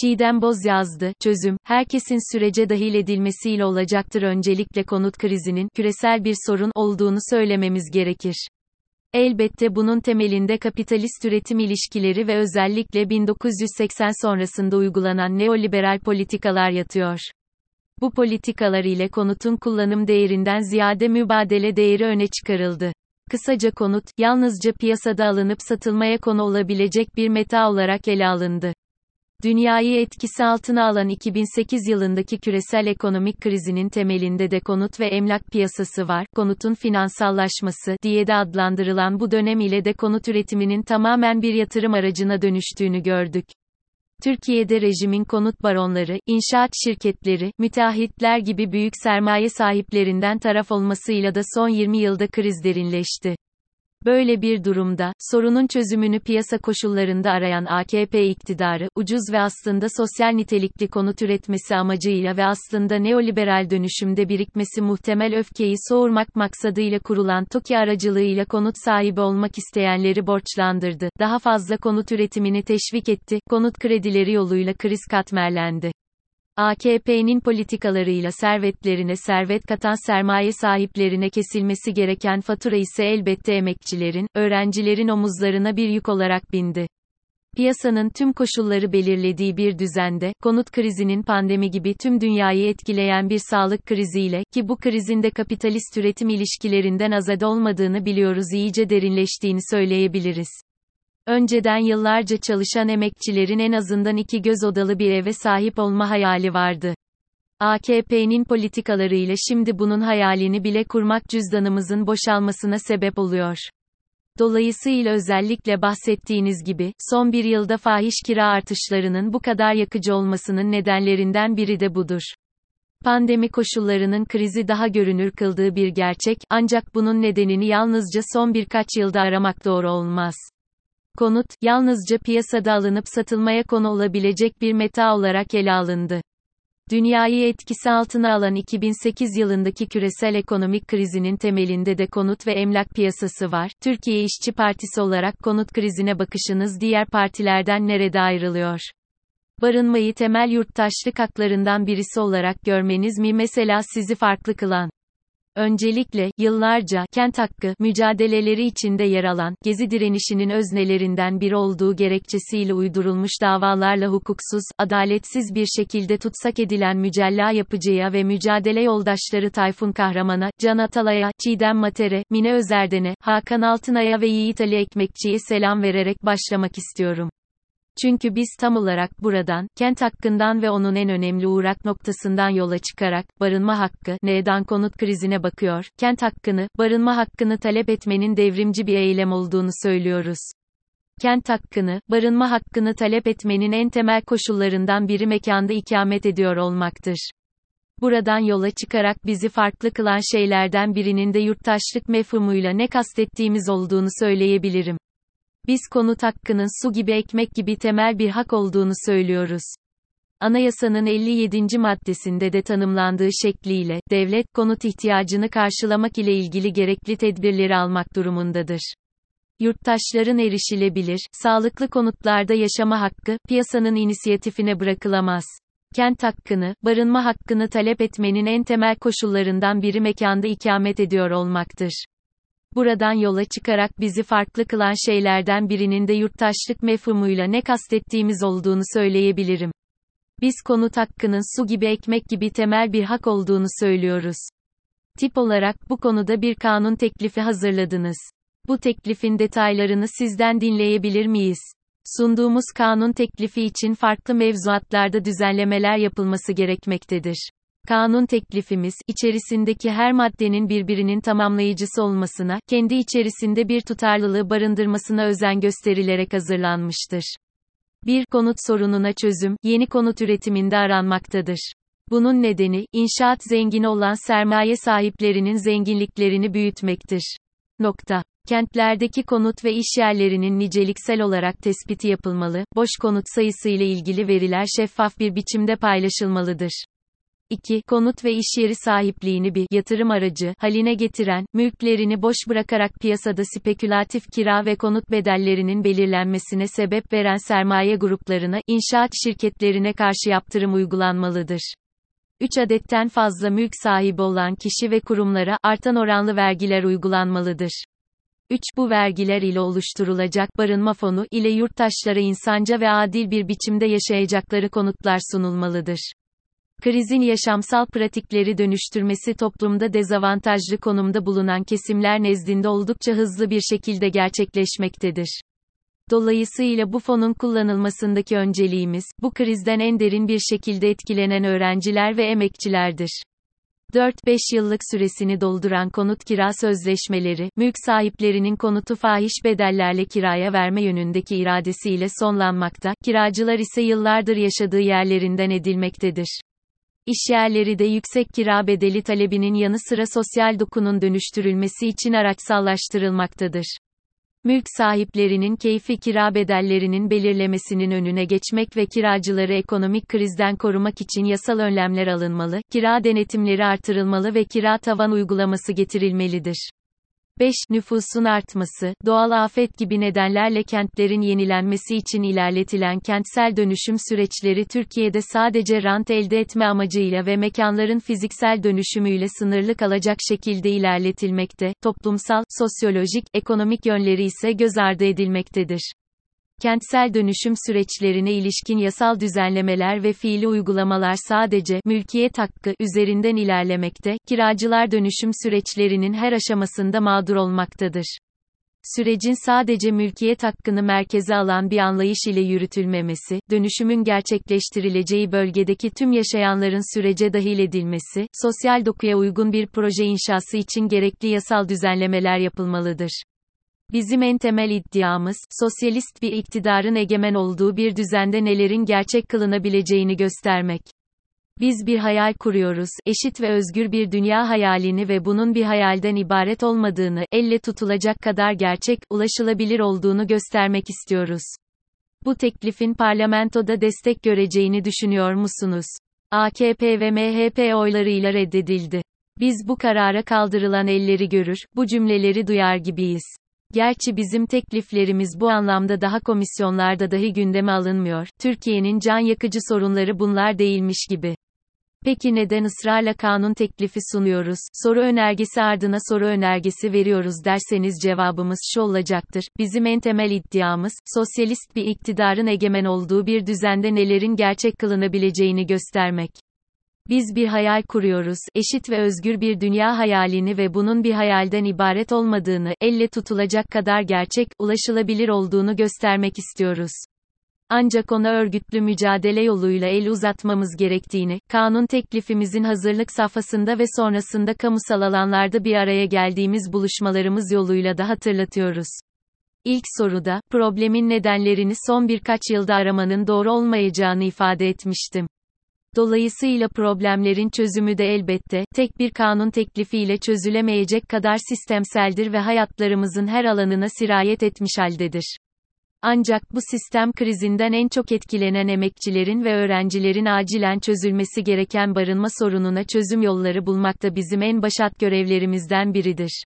Çiğdem Boz yazdı, çözüm, herkesin sürece dahil edilmesiyle olacaktır öncelikle konut krizinin, küresel bir sorun, olduğunu söylememiz gerekir. Elbette bunun temelinde kapitalist üretim ilişkileri ve özellikle 1980 sonrasında uygulanan neoliberal politikalar yatıyor. Bu politikalar ile konutun kullanım değerinden ziyade mübadele değeri öne çıkarıldı. Kısaca konut, yalnızca piyasada alınıp satılmaya konu olabilecek bir meta olarak ele alındı. Dünyayı etkisi altına alan 2008 yılındaki küresel ekonomik krizinin temelinde de konut ve emlak piyasası var. Konutun finansallaşması diye de adlandırılan bu dönem ile de konut üretiminin tamamen bir yatırım aracına dönüştüğünü gördük. Türkiye'de rejimin konut baronları, inşaat şirketleri, müteahhitler gibi büyük sermaye sahiplerinden taraf olmasıyla da son 20 yılda kriz derinleşti. Böyle bir durumda, sorunun çözümünü piyasa koşullarında arayan AKP iktidarı, ucuz ve aslında sosyal nitelikli konut üretmesi amacıyla ve aslında neoliberal dönüşümde birikmesi muhtemel öfkeyi soğurmak maksadıyla kurulan TOKİ aracılığıyla konut sahibi olmak isteyenleri borçlandırdı, daha fazla konut üretimini teşvik etti, konut kredileri yoluyla kriz katmerlendi. AKP'nin politikalarıyla servetlerine servet katan sermaye sahiplerine kesilmesi gereken fatura ise elbette emekçilerin, öğrencilerin omuzlarına bir yük olarak bindi. Piyasanın tüm koşulları belirlediği bir düzende, konut krizinin pandemi gibi tüm dünyayı etkileyen bir sağlık kriziyle, ki bu krizin de kapitalist üretim ilişkilerinden azade olmadığını biliyoruz iyice derinleştiğini söyleyebiliriz. Önceden yıllarca çalışan emekçilerin en azından iki göz odalı bir eve sahip olma hayali vardı. AKP'nin politikalarıyla şimdi bunun hayalini bile kurmak cüzdanımızın boşalmasına sebep oluyor. Dolayısıyla özellikle bahsettiğiniz gibi, son bir yılda fahiş kira artışlarının bu kadar yakıcı olmasının nedenlerinden biri de budur. Pandemi koşullarının krizi daha görünür kıldığı bir gerçek, ancak bunun nedenini yalnızca son birkaç yılda aramak doğru olmaz. Konut, yalnızca piyasada alınıp satılmaya konu olabilecek bir meta olarak ele alındı. Dünyayı etkisi altına alan 2008 yılındaki küresel ekonomik krizinin temelinde de konut ve emlak piyasası var. Türkiye İşçi Partisi olarak konut krizine bakışınız diğer partilerden nerede ayrılıyor? Barınmayı temel yurttaşlık haklarından birisi olarak görmeniz mi mesela sizi farklı kılan? Öncelikle, yıllarca, kent hakkı, mücadeleleri içinde yer alan, gezi direnişinin öznelerinden biri olduğu gerekçesiyle uydurulmuş davalarla hukuksuz, adaletsiz bir şekilde tutsak edilen mücella yapıcıya ve mücadele yoldaşları Tayfun Kahraman'a, Can Atalay'a, Çiğdem Mater'e, Mine Özerden'e, Hakan Altınay'a ve Yiğit Ali Ekmekçi'ye selam vererek başlamak istiyorum. Çünkü biz tam olarak buradan, kent hakkından ve onun en önemli uğrak noktasından yola çıkarak, barınma hakkı, neden konut krizine bakıyor, kent hakkını, barınma hakkını talep etmenin devrimci bir eylem olduğunu söylüyoruz. Kent hakkını, barınma hakkını talep etmenin en temel koşullarından biri mekanda ikamet ediyor olmaktır. Buradan yola çıkarak bizi farklı kılan şeylerden birinin de yurttaşlık mefhumuyla ne kastettiğimiz olduğunu söyleyebilirim. Biz konut hakkının su gibi ekmek gibi temel bir hak olduğunu söylüyoruz. Anayasanın 57. maddesinde de tanımlandığı şekliyle, devlet, konut ihtiyacını karşılamak ile ilgili gerekli tedbirleri almak durumundadır. Yurttaşların erişilebilir, sağlıklı konutlarda yaşama hakkı, piyasanın inisiyatifine bırakılamaz. Kent hakkını, barınma hakkını talep etmenin en temel koşullarından biri mekanda ikamet ediyor olmaktır. Buradan yola çıkarak bizi farklı kılan şeylerden birinin de yurttaşlık mefhumuyla ne kastettiğimiz olduğunu söyleyebilirim. Biz konut hakkının su gibi ekmek gibi temel bir hak olduğunu söylüyoruz. Tip olarak bu konuda bir kanun teklifi hazırladınız. Bu teklifin detaylarını sizden dinleyebilir miyiz? Sunduğumuz kanun teklifi için farklı mevzuatlarda düzenlemeler yapılması gerekmektedir. Kanun teklifimiz, içerisindeki her maddenin birbirinin tamamlayıcısı olmasına, kendi içerisinde bir tutarlılığı barındırmasına özen gösterilerek hazırlanmıştır. Bir konut sorununa çözüm, yeni konut üretiminde aranmaktadır. Bunun nedeni, inşaat zengini olan sermaye sahiplerinin zenginliklerini büyütmektir. Nokta. Kentlerdeki konut ve iş yerlerinin niceliksel olarak tespiti yapılmalı, boş konut sayısı ile ilgili veriler şeffaf bir biçimde paylaşılmalıdır. 2. Konut ve iş yeri sahipliğini bir yatırım aracı haline getiren, mülklerini boş bırakarak piyasada spekülatif kira ve konut bedellerinin belirlenmesine sebep veren sermaye gruplarına, inşaat şirketlerine karşı yaptırım uygulanmalıdır. 3 adetten fazla mülk sahibi olan kişi ve kurumlara artan oranlı vergiler uygulanmalıdır. 3. Bu vergiler ile oluşturulacak barınma fonu ile yurttaşlara insanca ve adil bir biçimde yaşayacakları konutlar sunulmalıdır. Krizin yaşamsal pratikleri dönüştürmesi toplumda dezavantajlı konumda bulunan kesimler nezdinde oldukça hızlı bir şekilde gerçekleşmektedir. Dolayısıyla bu fonun kullanılmasındaki önceliğimiz, bu krizden en derin bir şekilde etkilenen öğrenciler ve emekçilerdir. 4-5 yıllık süresini dolduran konut kira sözleşmeleri, mülk sahiplerinin konutu fahiş bedellerle kiraya verme yönündeki iradesiyle sonlanmakta, kiracılar ise yıllardır yaşadığı yerlerinden edilmektedir. İşyerleri de yüksek kira bedeli talebinin yanı sıra sosyal dokunun dönüştürülmesi için araçsallaştırılmaktadır. Mülk sahiplerinin keyfi kira bedellerinin belirlemesinin önüne geçmek ve kiracıları ekonomik krizden korumak için yasal önlemler alınmalı, kira denetimleri artırılmalı ve kira tavan uygulaması getirilmelidir. 5. Nüfusun artması, doğal afet gibi nedenlerle kentlerin yenilenmesi için ilerletilen kentsel dönüşüm süreçleri Türkiye'de sadece rant elde etme amacıyla ve mekanların fiziksel dönüşümüyle sınırlı kalacak şekilde ilerletilmekte, toplumsal, sosyolojik, ekonomik yönleri ise göz ardı edilmektedir. Kentsel dönüşüm süreçlerine ilişkin yasal düzenlemeler ve fiili uygulamalar sadece mülkiyet hakkı üzerinden ilerlemekte, kiracılar dönüşüm süreçlerinin her aşamasında mağdur olmaktadır. Sürecin sadece mülkiyet hakkını merkeze alan bir anlayış ile yürütülmemesi, dönüşümün gerçekleştirileceği bölgedeki tüm yaşayanların sürece dahil edilmesi, sosyal dokuya uygun bir proje inşası için gerekli yasal düzenlemeler yapılmalıdır. Bizim en temel iddiamız, sosyalist bir iktidarın egemen olduğu bir düzende nelerin gerçek kılınabileceğini göstermek. Biz bir hayal kuruyoruz, eşit ve özgür bir dünya hayalini ve bunun bir hayalden ibaret olmadığını, elle tutulacak kadar gerçek, ulaşılabilir olduğunu göstermek istiyoruz. Bu teklifin parlamentoda destek göreceğini düşünüyor musunuz? AKP ve MHP oylarıyla reddedildi. Biz bu karara kaldırılan elleri görür, bu cümleleri duyar gibiyiz. Gerçi bizim tekliflerimiz bu anlamda daha komisyonlarda dahi gündeme alınmıyor. Türkiye'nin can yakıcı sorunları bunlar değilmiş gibi. Peki neden ısrarla kanun teklifi sunuyoruz, soru önergesi ardına soru önergesi veriyoruz derseniz cevabımız şu olacaktır. Bizim en temel iddiamız, sosyalist bir iktidarın egemen olduğu bir düzende nelerin gerçek kılınabileceğini göstermek. Biz bir hayal kuruyoruz, eşit ve özgür bir dünya hayalini ve bunun bir hayalden ibaret olmadığını, elle tutulacak kadar gerçek, ulaşılabilir olduğunu göstermek istiyoruz. Ancak ona örgütlü mücadele yoluyla el uzatmamız gerektiğini, kanun teklifimizin hazırlık safhasında ve sonrasında kamusal alanlarda bir araya geldiğimiz buluşmalarımız yoluyla da hatırlatıyoruz. İlk soruda, problemin nedenlerini son birkaç yılda aramanın doğru olmayacağını ifade etmiştim. Dolayısıyla problemlerin çözümü de elbette, tek bir kanun teklifiyle çözülemeyecek kadar sistemseldir ve hayatlarımızın her alanına sirayet etmiş haldedir. Ancak bu sistem krizinden en çok etkilenen emekçilerin ve öğrencilerin acilen çözülmesi gereken barınma sorununa çözüm yolları bulmakta bizim en başat görevlerimizden biridir.